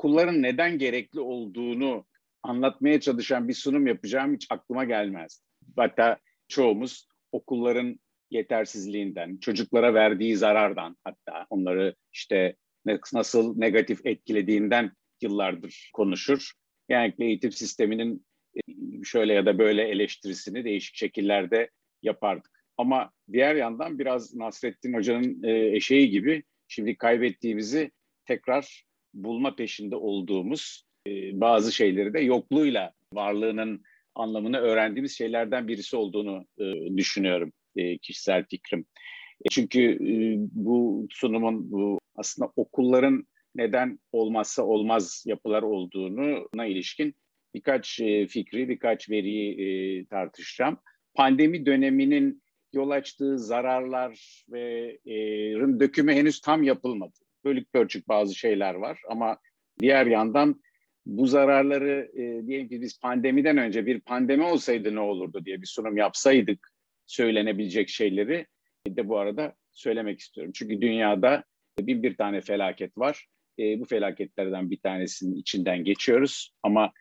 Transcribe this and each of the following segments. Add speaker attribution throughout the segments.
Speaker 1: okulların neden gerekli olduğunu anlatmaya çalışan bir sunum yapacağım hiç aklıma gelmez. Hatta çoğumuz okulların yetersizliğinden, çocuklara verdiği zarardan hatta onları işte nasıl negatif etkilediğinden yıllardır konuşur. Genellikle eğitim sisteminin e, şöyle ya da böyle eleştirisini değişik şekillerde yapardık. Ama diğer yandan biraz Nasrettin Hoca'nın e, eşeği gibi şimdi kaybettiğimizi tekrar bulma peşinde olduğumuz e, bazı şeyleri de yokluğuyla varlığının anlamını öğrendiğimiz şeylerden birisi olduğunu düşünüyorum kişisel fikrim. Çünkü bu sunumun bu aslında okulların neden olmazsa olmaz yapılar olduğuna ilişkin birkaç fikri, birkaç veriyi tartışacağım. Pandemi döneminin yol açtığı zararlar ve dökümü henüz tam yapılmadı. Bölük pörçük bazı şeyler var ama diğer yandan bu zararları e, diyelim ki biz pandemiden önce bir pandemi olsaydı ne olurdu diye bir sunum yapsaydık söylenebilecek şeyleri de bu arada söylemek istiyorum. Çünkü dünyada bin bir tane felaket var. E, bu felaketlerden bir tanesinin içinden geçiyoruz ama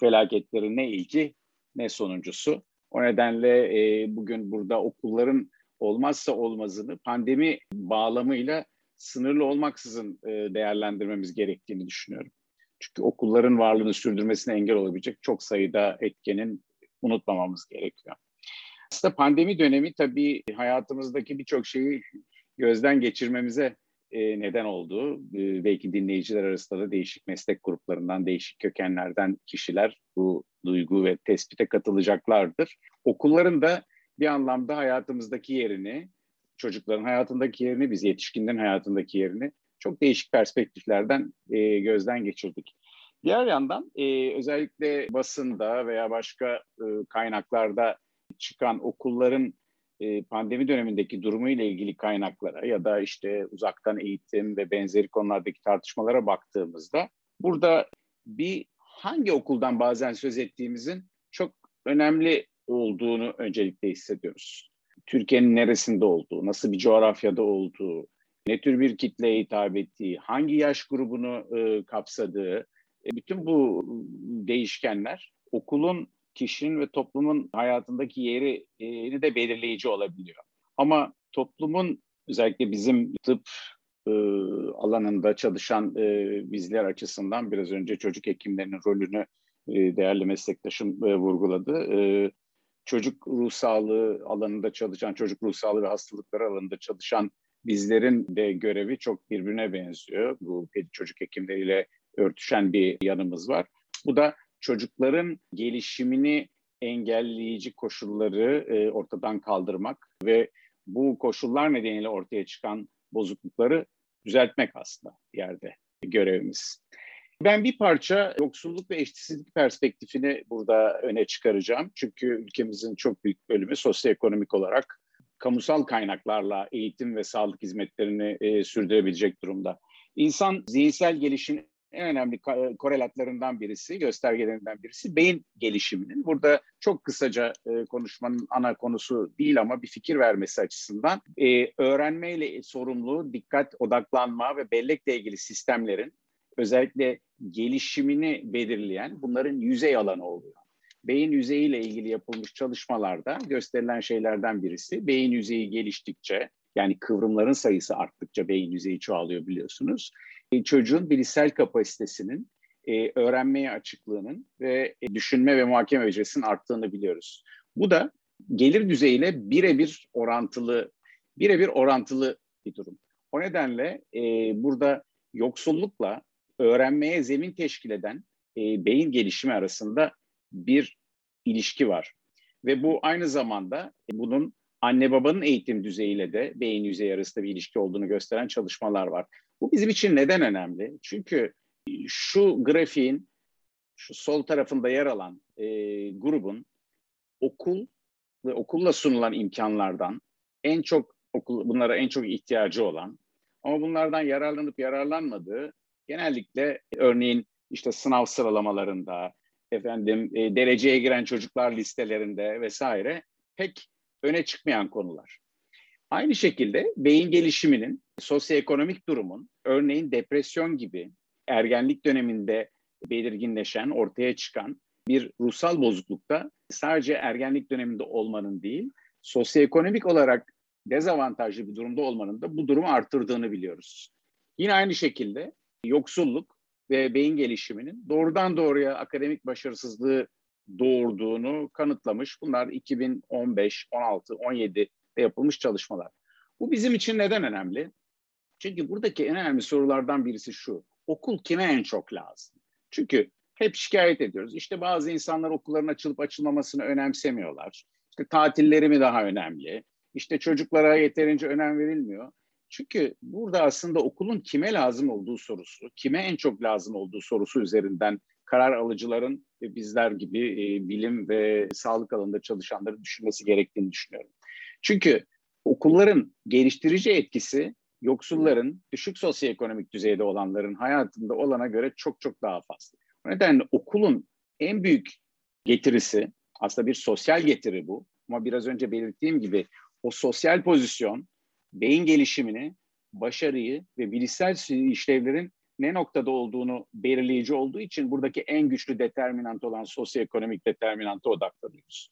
Speaker 1: felaketlerin ne ilki ne sonuncusu. O nedenle e, bugün burada okulların olmazsa olmazını pandemi bağlamıyla sınırlı olmaksızın e, değerlendirmemiz gerektiğini düşünüyorum. Çünkü okulların varlığını sürdürmesine engel olabilecek çok sayıda etkenin unutmamamız gerekiyor. Aslında pandemi dönemi tabii hayatımızdaki birçok şeyi gözden geçirmemize e, neden oldu. E, belki dinleyiciler arasında da değişik meslek gruplarından, değişik kökenlerden kişiler bu duygu ve tespite katılacaklardır. Okulların da bir anlamda hayatımızdaki yerini, çocukların hayatındaki yerini, biz yetişkinlerin hayatındaki yerini çok değişik perspektiflerden e, gözden geçirdik. Diğer yandan e, özellikle basında veya başka e, kaynaklarda çıkan okulların e, pandemi dönemindeki durumu ile ilgili kaynaklara ya da işte uzaktan eğitim ve benzeri konulardaki tartışmalara baktığımızda burada bir hangi okuldan bazen söz ettiğimizin çok önemli olduğunu öncelikle hissediyoruz. Türkiye'nin neresinde olduğu, nasıl bir coğrafyada olduğu, ne tür bir kitleye hitap ettiği, hangi yaş grubunu e, kapsadığı, e, bütün bu değişkenler okulun kişinin ve toplumun hayatındaki yeri e, de belirleyici olabiliyor. Ama toplumun özellikle bizim tıp e, alanında çalışan e, bizler açısından biraz önce çocuk hekimlerinin rolünü e, değerli meslektaşım e, vurguladı. E, çocuk ruh sağlığı alanında çalışan, çocuk ruh sağlığı ve hastalıkları alanında çalışan bizlerin de görevi çok birbirine benziyor. Bu çocuk hekimleriyle örtüşen bir yanımız var. Bu da çocukların gelişimini engelleyici koşulları e, ortadan kaldırmak ve bu koşullar nedeniyle ortaya çıkan bozuklukları düzeltmek aslında yerde görevimiz. Ben bir parça yoksulluk ve eşitsizlik perspektifini burada öne çıkaracağım. Çünkü ülkemizin çok büyük bölümü sosyoekonomik olarak kamusal kaynaklarla eğitim ve sağlık hizmetlerini e, sürdürebilecek durumda. İnsan zihinsel gelişim en önemli korelatlarından birisi, göstergelerinden birisi beyin gelişiminin. Burada çok kısaca e, konuşmanın ana konusu değil ama bir fikir vermesi açısından e, öğrenmeyle sorumlu dikkat, odaklanma ve bellekle ilgili sistemlerin özellikle gelişimini belirleyen bunların yüzey alanı oluyor. Beyin yüzeyiyle ilgili yapılmış çalışmalarda gösterilen şeylerden birisi beyin yüzeyi geliştikçe yani kıvrımların sayısı arttıkça beyin yüzeyi çoğalıyor biliyorsunuz. E, çocuğun bilişsel kapasitesinin, e, öğrenmeye açıklığının ve e, düşünme ve muhakeme becerisinin arttığını biliyoruz. Bu da gelir düzeyiyle birebir orantılı, birebir orantılı bir durum. O nedenle e, burada yoksullukla öğrenmeye zemin teşkil eden e, beyin gelişimi arasında bir ilişki var. Ve bu aynı zamanda bunun anne babanın eğitim düzeyiyle de beyin yüzeyi arasında bir ilişki olduğunu gösteren çalışmalar var. Bu bizim için neden önemli? Çünkü şu grafiğin şu sol tarafında yer alan e, grubun okul ve okulla sunulan imkanlardan en çok okul bunlara en çok ihtiyacı olan ama bunlardan yararlanıp yararlanmadığı genellikle örneğin işte sınav sıralamalarında efendim e, dereceye giren çocuklar listelerinde vesaire pek öne çıkmayan konular. Aynı şekilde beyin gelişiminin, sosyoekonomik durumun, örneğin depresyon gibi ergenlik döneminde belirginleşen, ortaya çıkan bir ruhsal bozuklukta sadece ergenlik döneminde olmanın değil, sosyoekonomik olarak dezavantajlı bir durumda olmanın da bu durumu arttırdığını biliyoruz. Yine aynı şekilde yoksulluk ve beyin gelişiminin doğrudan doğruya akademik başarısızlığı doğurduğunu kanıtlamış. Bunlar 2015, 16, 17'de yapılmış çalışmalar. Bu bizim için neden önemli? Çünkü buradaki en önemli sorulardan birisi şu. Okul kime en çok lazım? Çünkü hep şikayet ediyoruz. İşte bazı insanlar okulların açılıp açılmamasını önemsemiyorlar. İşte tatilleri mi daha önemli? İşte çocuklara yeterince önem verilmiyor. Çünkü burada aslında okulun kime lazım olduğu sorusu, kime en çok lazım olduğu sorusu üzerinden karar alıcıların ve bizler gibi e, bilim ve sağlık alanında çalışanları düşünmesi gerektiğini düşünüyorum. Çünkü okulların geliştirici etkisi yoksulların, düşük sosyoekonomik düzeyde olanların hayatında olana göre çok çok daha fazla. O nedenle okulun en büyük getirisi, aslında bir sosyal getiri bu. Ama biraz önce belirttiğim gibi o sosyal pozisyon, beyin gelişimini, başarıyı ve bilişsel işlevlerin ne noktada olduğunu belirleyici olduğu için buradaki en güçlü determinant olan sosyoekonomik determinanta odaklanıyoruz.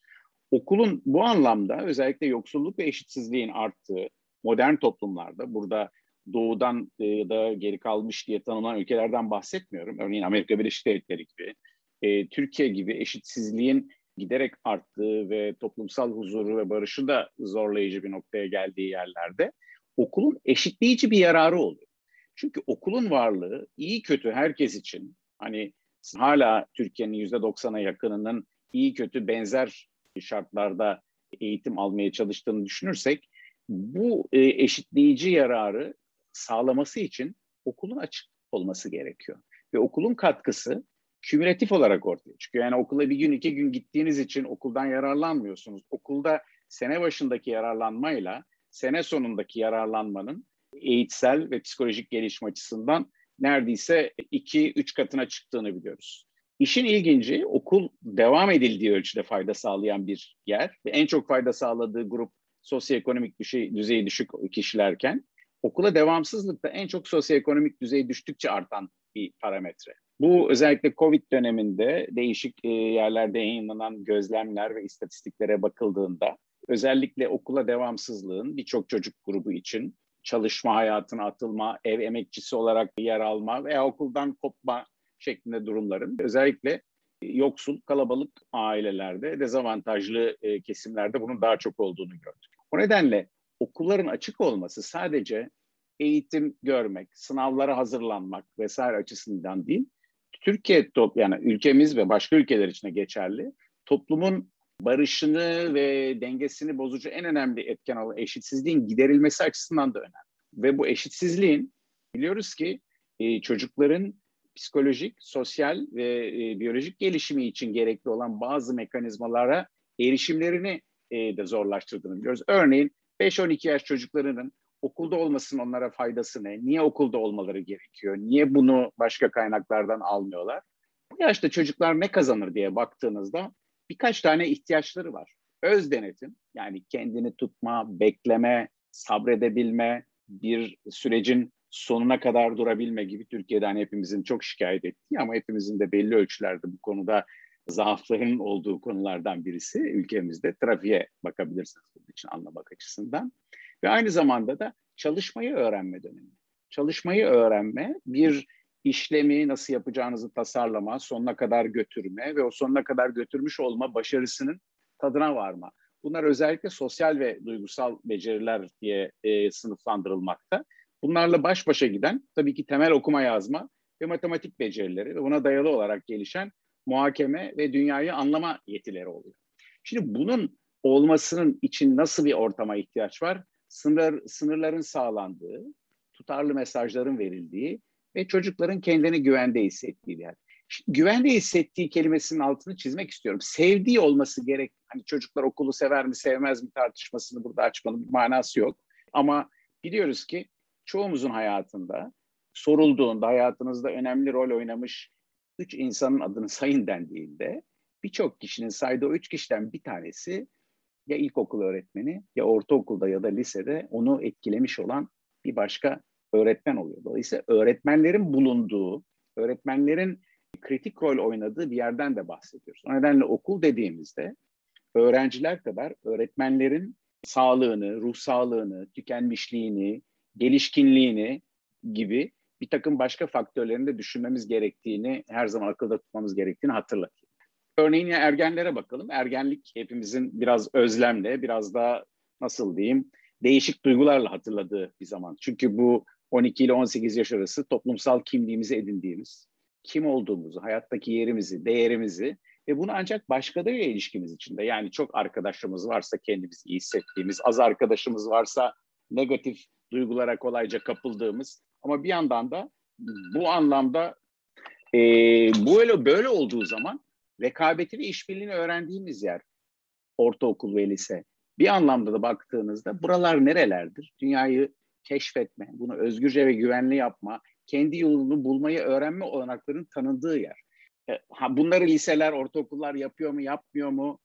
Speaker 1: Okulun bu anlamda özellikle yoksulluk ve eşitsizliğin arttığı modern toplumlarda burada doğudan e, ya da geri kalmış diye tanınan ülkelerden bahsetmiyorum. Örneğin Amerika Birleşik Devletleri gibi, e, Türkiye gibi eşitsizliğin giderek arttığı ve toplumsal huzuru ve barışı da zorlayıcı bir noktaya geldiği yerlerde okulun eşitleyici bir yararı oluyor. Çünkü okulun varlığı iyi kötü herkes için hani hala Türkiye'nin yüzde doksana yakınının iyi kötü benzer şartlarda eğitim almaya çalıştığını düşünürsek bu e, eşitleyici yararı sağlaması için okulun açık olması gerekiyor. Ve okulun katkısı kümülatif olarak ortaya çıkıyor. Yani okula bir gün iki gün gittiğiniz için okuldan yararlanmıyorsunuz. Okulda sene başındaki yararlanmayla sene sonundaki yararlanmanın eğitsel ve psikolojik gelişim açısından neredeyse iki üç katına çıktığını biliyoruz. İşin ilginci okul devam edildiği ölçüde fayda sağlayan bir yer ve en çok fayda sağladığı grup sosyoekonomik düzey, düzeyi düşük kişilerken okula devamsızlıkta en çok sosyoekonomik düzey düştükçe artan bir parametre. Bu özellikle Covid döneminde değişik e, yerlerde yayınlanan gözlemler ve istatistiklere bakıldığında özellikle okula devamsızlığın birçok çocuk grubu için çalışma hayatına atılma, ev emekçisi olarak yer alma veya okuldan kopma şeklinde durumların özellikle yoksul, kalabalık ailelerde, dezavantajlı e, kesimlerde bunun daha çok olduğunu gördük. O nedenle okulların açık olması sadece eğitim görmek, sınavlara hazırlanmak vesaire açısından değil, Türkiye yani ülkemiz ve başka ülkeler için de geçerli. Toplumun barışını ve dengesini bozucu en önemli etken olan eşitsizliğin giderilmesi açısından da önemli. Ve bu eşitsizliğin biliyoruz ki e, çocukların psikolojik, sosyal ve e, biyolojik gelişimi için gerekli olan bazı mekanizmalara erişimlerini e, de zorlaştırdığını biliyoruz. Örneğin 5-12 yaş çocuklarının okulda olmasının onlara faydası ne? Niye okulda olmaları gerekiyor? Niye bunu başka kaynaklardan almıyorlar? Bu yaşta çocuklar ne kazanır diye baktığınızda birkaç tane ihtiyaçları var. Öz denetim yani kendini tutma, bekleme, sabredebilme, bir sürecin sonuna kadar durabilme gibi Türkiye'den hepimizin çok şikayet ettiği ama hepimizin de belli ölçülerde bu konuda zaafların olduğu konulardan birisi ülkemizde. Trafiğe bakabilirsiniz bunun için anlamak açısından. Ve aynı zamanda da çalışmayı öğrenme dönemi. Çalışmayı öğrenme bir işlemi nasıl yapacağınızı tasarlama, sonuna kadar götürme ve o sonuna kadar götürmüş olma başarısının tadına varma. Bunlar özellikle sosyal ve duygusal beceriler diye e, sınıflandırılmakta. Bunlarla baş başa giden tabii ki temel okuma yazma ve matematik becerileri ve buna dayalı olarak gelişen muhakeme ve dünyayı anlama yetileri oluyor. Şimdi bunun olmasının için nasıl bir ortama ihtiyaç var? Sınır, sınırların sağlandığı, tutarlı mesajların verildiği ve çocukların kendini güvende hissettiği yer. Şimdi güvende hissettiği kelimesinin altını çizmek istiyorum. Sevdiği olması gerek. Hani çocuklar okulu sever mi sevmez mi tartışmasını burada açmanın bir manası yok. Ama biliyoruz ki çoğumuzun hayatında sorulduğunda hayatınızda önemli rol oynamış üç insanın adını sayın dendiğinde birçok kişinin saydığı o üç kişiden bir tanesi ya ilkokul öğretmeni ya ortaokulda ya da lisede onu etkilemiş olan bir başka öğretmen oluyor. Dolayısıyla öğretmenlerin bulunduğu öğretmenlerin kritik rol oynadığı bir yerden de bahsediyoruz. O nedenle okul dediğimizde öğrenciler kadar öğretmenlerin sağlığını, ruh sağlığını, tükenmişliğini, gelişkinliğini gibi bir takım başka faktörlerini de düşünmemiz gerektiğini, her zaman akılda tutmamız gerektiğini hatırlatayım. Örneğin ya ergenlere bakalım. Ergenlik hepimizin biraz özlemle, biraz da nasıl diyeyim, değişik duygularla hatırladığı bir zaman. Çünkü bu 12 ile 18 yaş arası toplumsal kimliğimizi edindiğimiz, kim olduğumuzu, hayattaki yerimizi, değerimizi ve bunu ancak başkalarıyla ilişkimiz içinde. Yani çok arkadaşımız varsa kendimizi iyi hissettiğimiz, az arkadaşımız varsa negatif duygulara kolayca kapıldığımız ama bir yandan da bu anlamda e, bu öyle böyle olduğu zaman rekabeti ve işbirliğini öğrendiğimiz yer ortaokul ve lise. Bir anlamda da baktığınızda buralar nerelerdir? Dünyayı keşfetme, bunu özgürce ve güvenli yapma, kendi yolunu bulmayı öğrenme olanaklarının tanındığı yer. E, ha, bunları liseler, ortaokullar yapıyor mu, yapmıyor mu?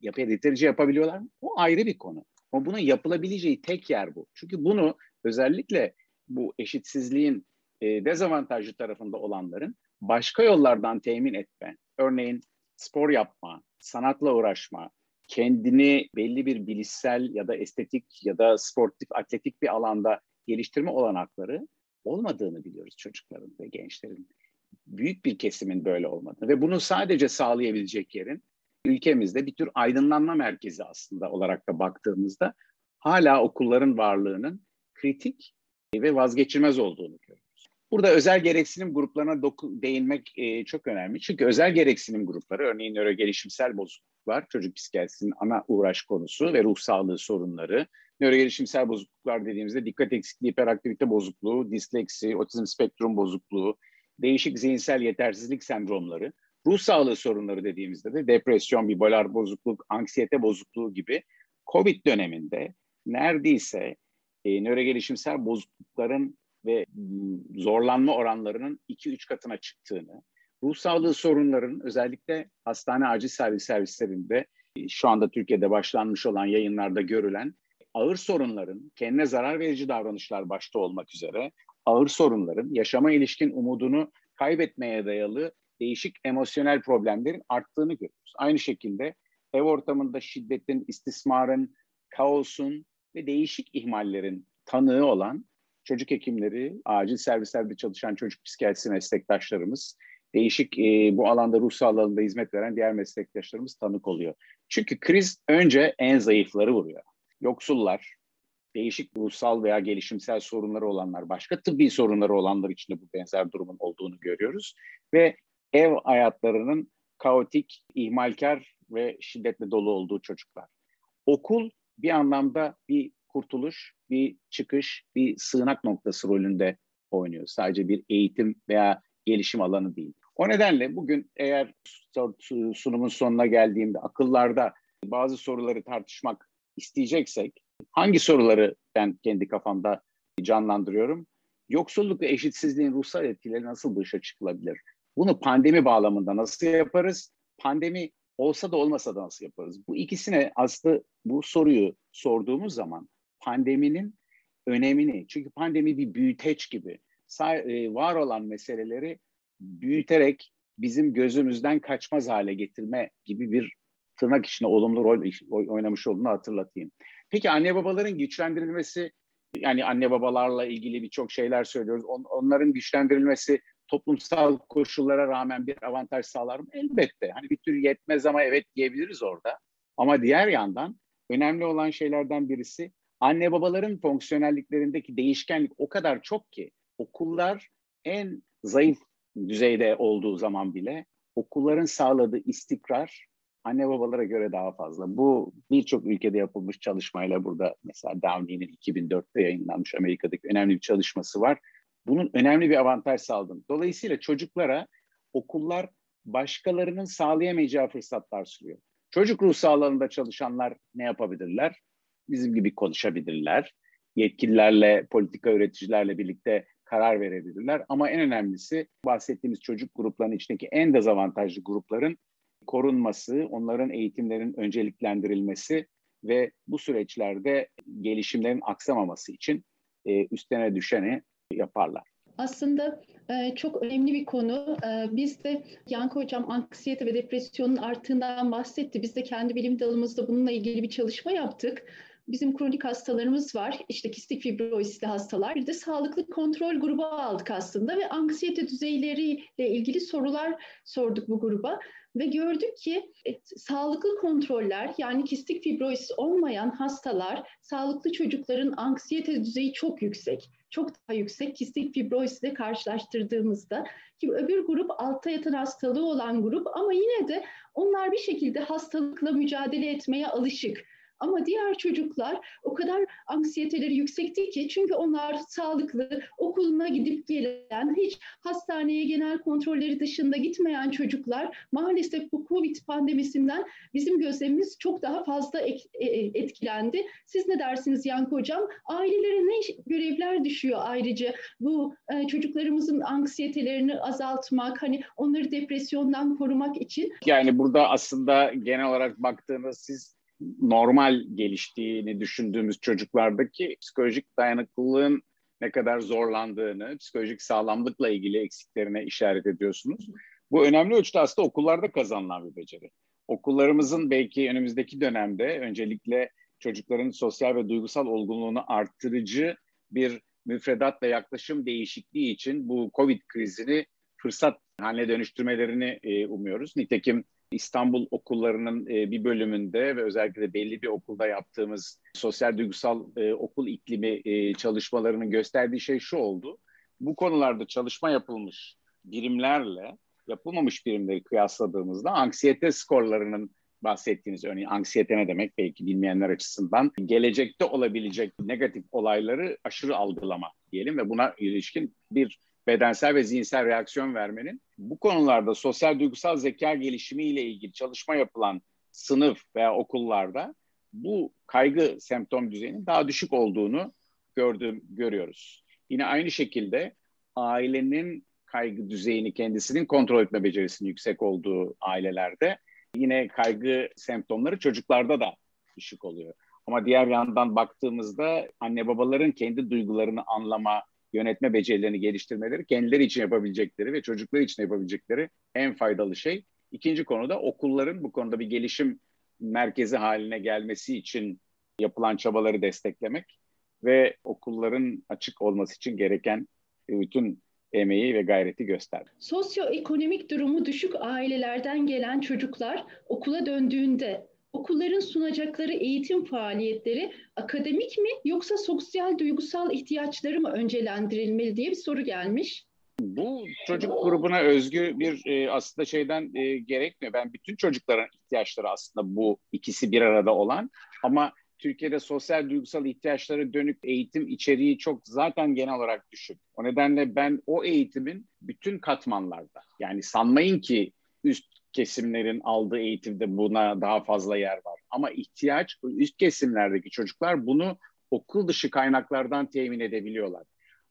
Speaker 1: Yap yeterince yapabiliyorlar mı? O ayrı bir konu. Ama bunun yapılabileceği tek yer bu. Çünkü bunu özellikle bu eşitsizliğin e, dezavantajlı tarafında olanların başka yollardan temin etme, örneğin spor yapma, sanatla uğraşma, kendini belli bir bilişsel ya da estetik ya da sportif, atletik bir alanda geliştirme olanakları olmadığını biliyoruz çocukların ve gençlerin. Büyük bir kesimin böyle olmadığını ve bunu sadece sağlayabilecek yerin ülkemizde bir tür aydınlanma merkezi aslında olarak da baktığımızda hala okulların varlığının kritik ve vazgeçilmez olduğunu görüyoruz. Burada özel gereksinim gruplarına doku- değinmek e, çok önemli. Çünkü özel gereksinim grupları, örneğin nöro gelişimsel bozukluklar, çocuk psikiyatrisinin ana uğraş konusu ve ruh sağlığı sorunları. Nöro gelişimsel bozukluklar dediğimizde dikkat eksikliği, hiperaktivite bozukluğu, disleksi, otizm spektrum bozukluğu, değişik zihinsel yetersizlik sendromları, ruh sağlığı sorunları dediğimizde de depresyon, bipolar bozukluk, anksiyete bozukluğu gibi COVID döneminde neredeyse e, nörogelişimsel bozuklukların ve zorlanma oranlarının 2-3 katına çıktığını, ruh sağlığı sorunlarının özellikle hastane acil servis servislerinde e, şu anda Türkiye'de başlanmış olan yayınlarda görülen ağır sorunların, kendine zarar verici davranışlar başta olmak üzere ağır sorunların yaşama ilişkin umudunu kaybetmeye dayalı değişik emosyonel problemlerin arttığını görüyoruz. Aynı şekilde ev ortamında şiddetin, istismarın, kaosun ve değişik ihmallerin tanığı olan çocuk hekimleri, acil servislerde çalışan çocuk psikiyatrisi meslektaşlarımız, değişik e, bu alanda ruh sağlığında hizmet veren diğer meslektaşlarımız tanık oluyor. Çünkü kriz önce en zayıfları vuruyor. Yoksullar, değişik ruhsal veya gelişimsel sorunları olanlar, başka tıbbi sorunları olanlar için de bu benzer durumun olduğunu görüyoruz. Ve ev hayatlarının kaotik, ihmalkar ve şiddetle dolu olduğu çocuklar. Okul bir anlamda bir kurtuluş, bir çıkış, bir sığınak noktası rolünde oynuyor. Sadece bir eğitim veya gelişim alanı değil. O nedenle bugün eğer sunumun sonuna geldiğimde akıllarda bazı soruları tartışmak isteyeceksek hangi soruları ben kendi kafamda canlandırıyorum? Yoksulluk ve eşitsizliğin ruhsal etkileri nasıl dışa çıkılabilir? Bunu pandemi bağlamında nasıl yaparız? Pandemi olsa da olmasa da nasıl yaparız? Bu ikisine aslında bu soruyu sorduğumuz zaman pandeminin önemini, çünkü pandemi bir büyüteç gibi e, var olan meseleleri büyüterek bizim gözümüzden kaçmaz hale getirme gibi bir tırnak içinde olumlu rol oynamış olduğunu hatırlatayım. Peki anne babaların güçlendirilmesi, yani anne babalarla ilgili birçok şeyler söylüyoruz. On, onların güçlendirilmesi toplumsal koşullara rağmen bir avantaj sağlar mı? Elbette. Hani bir tür yetmez ama evet diyebiliriz orada. Ama diğer yandan önemli olan şeylerden birisi anne babaların fonksiyonelliklerindeki değişkenlik o kadar çok ki okullar en zayıf düzeyde olduğu zaman bile okulların sağladığı istikrar anne babalara göre daha fazla. Bu birçok ülkede yapılmış çalışmayla burada mesela Downey'nin 2004'te yayınlanmış Amerika'daki önemli bir çalışması var. Bunun önemli bir avantaj sağladım. Dolayısıyla çocuklara okullar başkalarının sağlayamayacağı fırsatlar sunuyor. Çocuk ruh sağlığında çalışanlar ne yapabilirler? Bizim gibi konuşabilirler. Yetkililerle, politika üreticilerle birlikte karar verebilirler. Ama en önemlisi bahsettiğimiz çocuk gruplarının içindeki en dezavantajlı grupların korunması, onların eğitimlerin önceliklendirilmesi ve bu süreçlerde gelişimlerin aksamaması için e, üstlerine düşeni yaparlar.
Speaker 2: Aslında e, çok önemli bir konu. E, biz de Yankı Hocam anksiyete ve depresyonun arttığından bahsetti. Biz de kendi bilim dalımızda bununla ilgili bir çalışma yaptık. Bizim kronik hastalarımız var. İşte kistik fibrozisli hastalar. Bir de sağlıklı kontrol grubu aldık aslında ve anksiyete düzeyleriyle ilgili sorular sorduk bu gruba. Ve gördük ki e, sağlıklı kontroller yani kistik fibrozis olmayan hastalar, sağlıklı çocukların anksiyete düzeyi çok yüksek. Çok daha yüksek kistik fibrozis ile karşılaştırdığımızda ki öbür grup altta yatan hastalığı olan grup ama yine de onlar bir şekilde hastalıkla mücadele etmeye alışık. Ama diğer çocuklar o kadar anksiyeteleri yüksekti ki çünkü onlar sağlıklı, okuluna gidip gelen, hiç hastaneye genel kontrolleri dışında gitmeyen çocuklar maalesef bu Covid pandemisinden bizim gözlemimiz çok daha fazla e, e, etkilendi. Siz ne dersiniz Yankı Hocam? Ailelere ne görevler düşüyor ayrıca bu e, çocuklarımızın anksiyetelerini azaltmak, hani onları depresyondan korumak için?
Speaker 1: Yani burada aslında genel olarak baktığınız siz normal geliştiğini düşündüğümüz çocuklardaki psikolojik dayanıklılığın ne kadar zorlandığını, psikolojik sağlamlıkla ilgili eksiklerine işaret ediyorsunuz. Bu önemli ölçüde aslında okullarda kazanılan bir beceri. Okullarımızın belki önümüzdeki dönemde öncelikle çocukların sosyal ve duygusal olgunluğunu arttırıcı bir müfredat ve yaklaşım değişikliği için bu COVID krizini fırsat haline dönüştürmelerini e, umuyoruz. Nitekim İstanbul okullarının e, bir bölümünde ve özellikle belli bir okulda yaptığımız sosyal duygusal e, okul iklimi e, çalışmalarının gösterdiği şey şu oldu. Bu konularda çalışma yapılmış birimlerle yapılmamış birimleri kıyasladığımızda anksiyete skorlarının bahsettiğiniz örneğin anksiyete ne demek belki bilmeyenler açısından gelecekte olabilecek negatif olayları aşırı algılama diyelim ve buna ilişkin bir bedensel ve zihinsel reaksiyon vermenin bu konularda sosyal duygusal zeka gelişimi ile ilgili çalışma yapılan sınıf veya okullarda bu kaygı semptom düzeyinin daha düşük olduğunu gördüm görüyoruz. Yine aynı şekilde ailenin kaygı düzeyini kendisinin kontrol etme becerisinin yüksek olduğu ailelerde yine kaygı semptomları çocuklarda da düşük oluyor. Ama diğer yandan baktığımızda anne babaların kendi duygularını anlama, yönetme becerilerini geliştirmeleri kendileri için yapabilecekleri ve çocuklar için yapabilecekleri en faydalı şey. İkinci konuda okulların bu konuda bir gelişim merkezi haline gelmesi için yapılan çabaları desteklemek ve okulların açık olması için gereken bütün emeği ve gayreti gösterdi.
Speaker 2: Sosyoekonomik durumu düşük ailelerden gelen çocuklar okula döndüğünde okulların sunacakları eğitim faaliyetleri akademik mi yoksa sosyal duygusal ihtiyaçları mı öncelendirilmeli diye bir soru gelmiş.
Speaker 1: Bu çocuk grubuna özgü bir e, aslında şeyden e, gerekmiyor. Ben bütün çocukların ihtiyaçları aslında bu ikisi bir arada olan ama Türkiye'de sosyal duygusal ihtiyaçlara dönük eğitim içeriği çok zaten genel olarak düşük. O nedenle ben o eğitimin bütün katmanlarda yani sanmayın ki üst kesimlerin aldığı eğitimde buna daha fazla yer var. Ama ihtiyaç üst kesimlerdeki çocuklar bunu okul dışı kaynaklardan temin edebiliyorlar.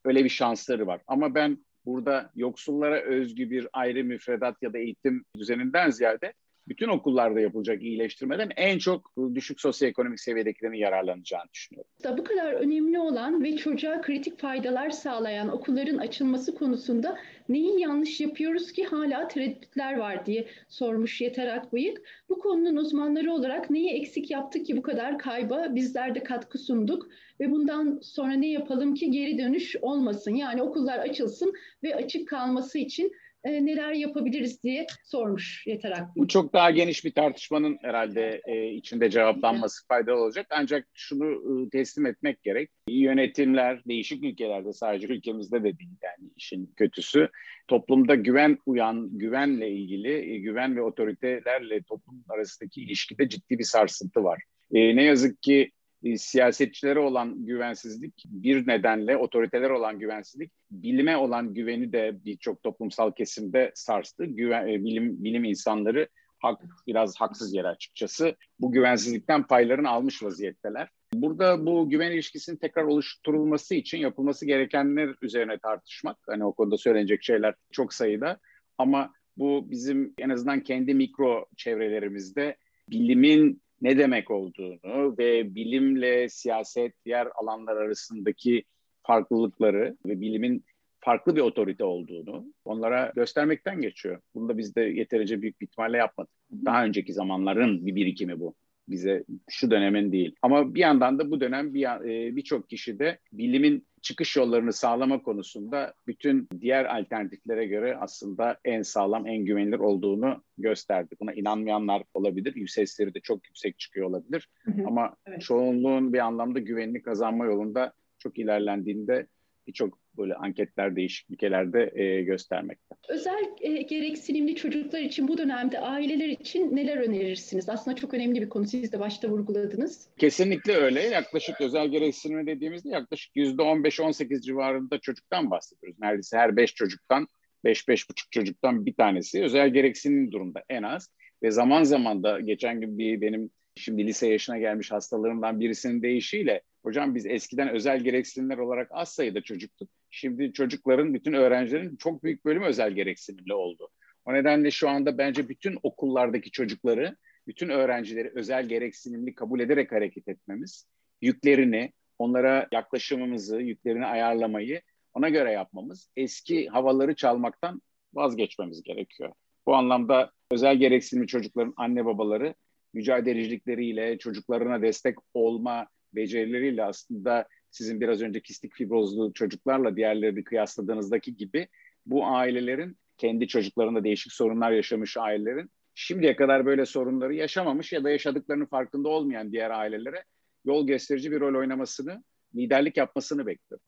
Speaker 1: Öyle bir şansları var. Ama ben burada yoksullara özgü bir ayrı müfredat ya da eğitim düzeninden ziyade bütün okullarda yapılacak iyileştirmeden en çok düşük sosyoekonomik seviyedekilerin yararlanacağını düşünüyorum.
Speaker 2: Da bu kadar önemli olan ve çocuğa kritik faydalar sağlayan okulların açılması konusunda neyi yanlış yapıyoruz ki hala tereddütler var diye sormuş Yeter Akbıyık. Bu konunun uzmanları olarak neyi eksik yaptık ki bu kadar kayba bizler de katkı sunduk ve bundan sonra ne yapalım ki geri dönüş olmasın. Yani okullar açılsın ve açık kalması için e, neler yapabiliriz diye sormuş Yeter Akgün.
Speaker 1: Bu çok daha geniş bir tartışmanın herhalde e, içinde cevaplanması faydalı olacak. Ancak şunu e, teslim etmek gerek. Yönetimler değişik ülkelerde sadece ülkemizde de değil yani işin kötüsü. Toplumda güven uyan, güvenle ilgili, e, güven ve otoritelerle toplum arasındaki ilişkide ciddi bir sarsıntı var. E, ne yazık ki siyasetçilere olan güvensizlik bir nedenle otoriteler olan güvensizlik bilime olan güveni de birçok toplumsal kesimde sarstı. Güven, e, bilim bilim insanları hak biraz haksız yere açıkçası bu güvensizlikten paylarını almış vaziyetteler. Burada bu güven ilişkisinin tekrar oluşturulması için yapılması gerekenler üzerine tartışmak. Hani o konuda söylenecek şeyler çok sayıda ama bu bizim en azından kendi mikro çevrelerimizde bilimin ne demek olduğunu ve bilimle siyaset diğer alanlar arasındaki farklılıkları ve bilimin farklı bir otorite olduğunu onlara göstermekten geçiyor. Bunu da biz de yeterince büyük bir ihtimalle yapmadık. Daha önceki zamanların bir birikimi bu bize şu dönemin değil. Ama bir yandan da bu dönem bir e, birçok kişi de bilimin çıkış yollarını sağlama konusunda bütün diğer alternatiflere göre aslında en sağlam, en güvenilir olduğunu gösterdi. Buna inanmayanlar olabilir. Sesleri de çok yüksek çıkıyor olabilir. Hı hı. Ama evet. çoğunluğun bir anlamda güvenini kazanma yolunda çok ilerlendiğinde birçok böyle anketler değişik ülkelerde e, göstermekte.
Speaker 2: Özel e, gereksinimli çocuklar için bu dönemde aileler için neler önerirsiniz? Aslında çok önemli bir konu. Siz de başta vurguladınız.
Speaker 1: Kesinlikle öyle. Yaklaşık özel gereksinimi dediğimizde yaklaşık %15-18 civarında çocuktan bahsediyoruz. Neredeyse her 5 çocuktan 5-5,5 çocuktan bir tanesi özel gereksinim durumda en az. Ve zaman zaman da geçen gün bir benim şimdi lise yaşına gelmiş hastalarımdan birisinin deyişiyle hocam biz eskiden özel gereksinimler olarak az sayıda çocuktuk. Şimdi çocukların, bütün öğrencilerin çok büyük bölümü özel gereksinimli oldu. O nedenle şu anda bence bütün okullardaki çocukları, bütün öğrencileri özel gereksinimli kabul ederek hareket etmemiz, yüklerini, onlara yaklaşımımızı, yüklerini ayarlamayı ona göre yapmamız, eski havaları çalmaktan vazgeçmemiz gerekiyor. Bu anlamda özel gereksinimli çocukların anne babaları mücadelecilikleriyle, çocuklarına destek olma becerileriyle aslında sizin biraz önce kistik fibrozlu çocuklarla diğerlerini kıyasladığınızdaki gibi bu ailelerin kendi çocuklarında değişik sorunlar yaşamış ailelerin şimdiye kadar böyle sorunları yaşamamış ya da yaşadıklarının farkında olmayan diğer ailelere yol gösterici bir rol oynamasını, liderlik yapmasını bekliyorum.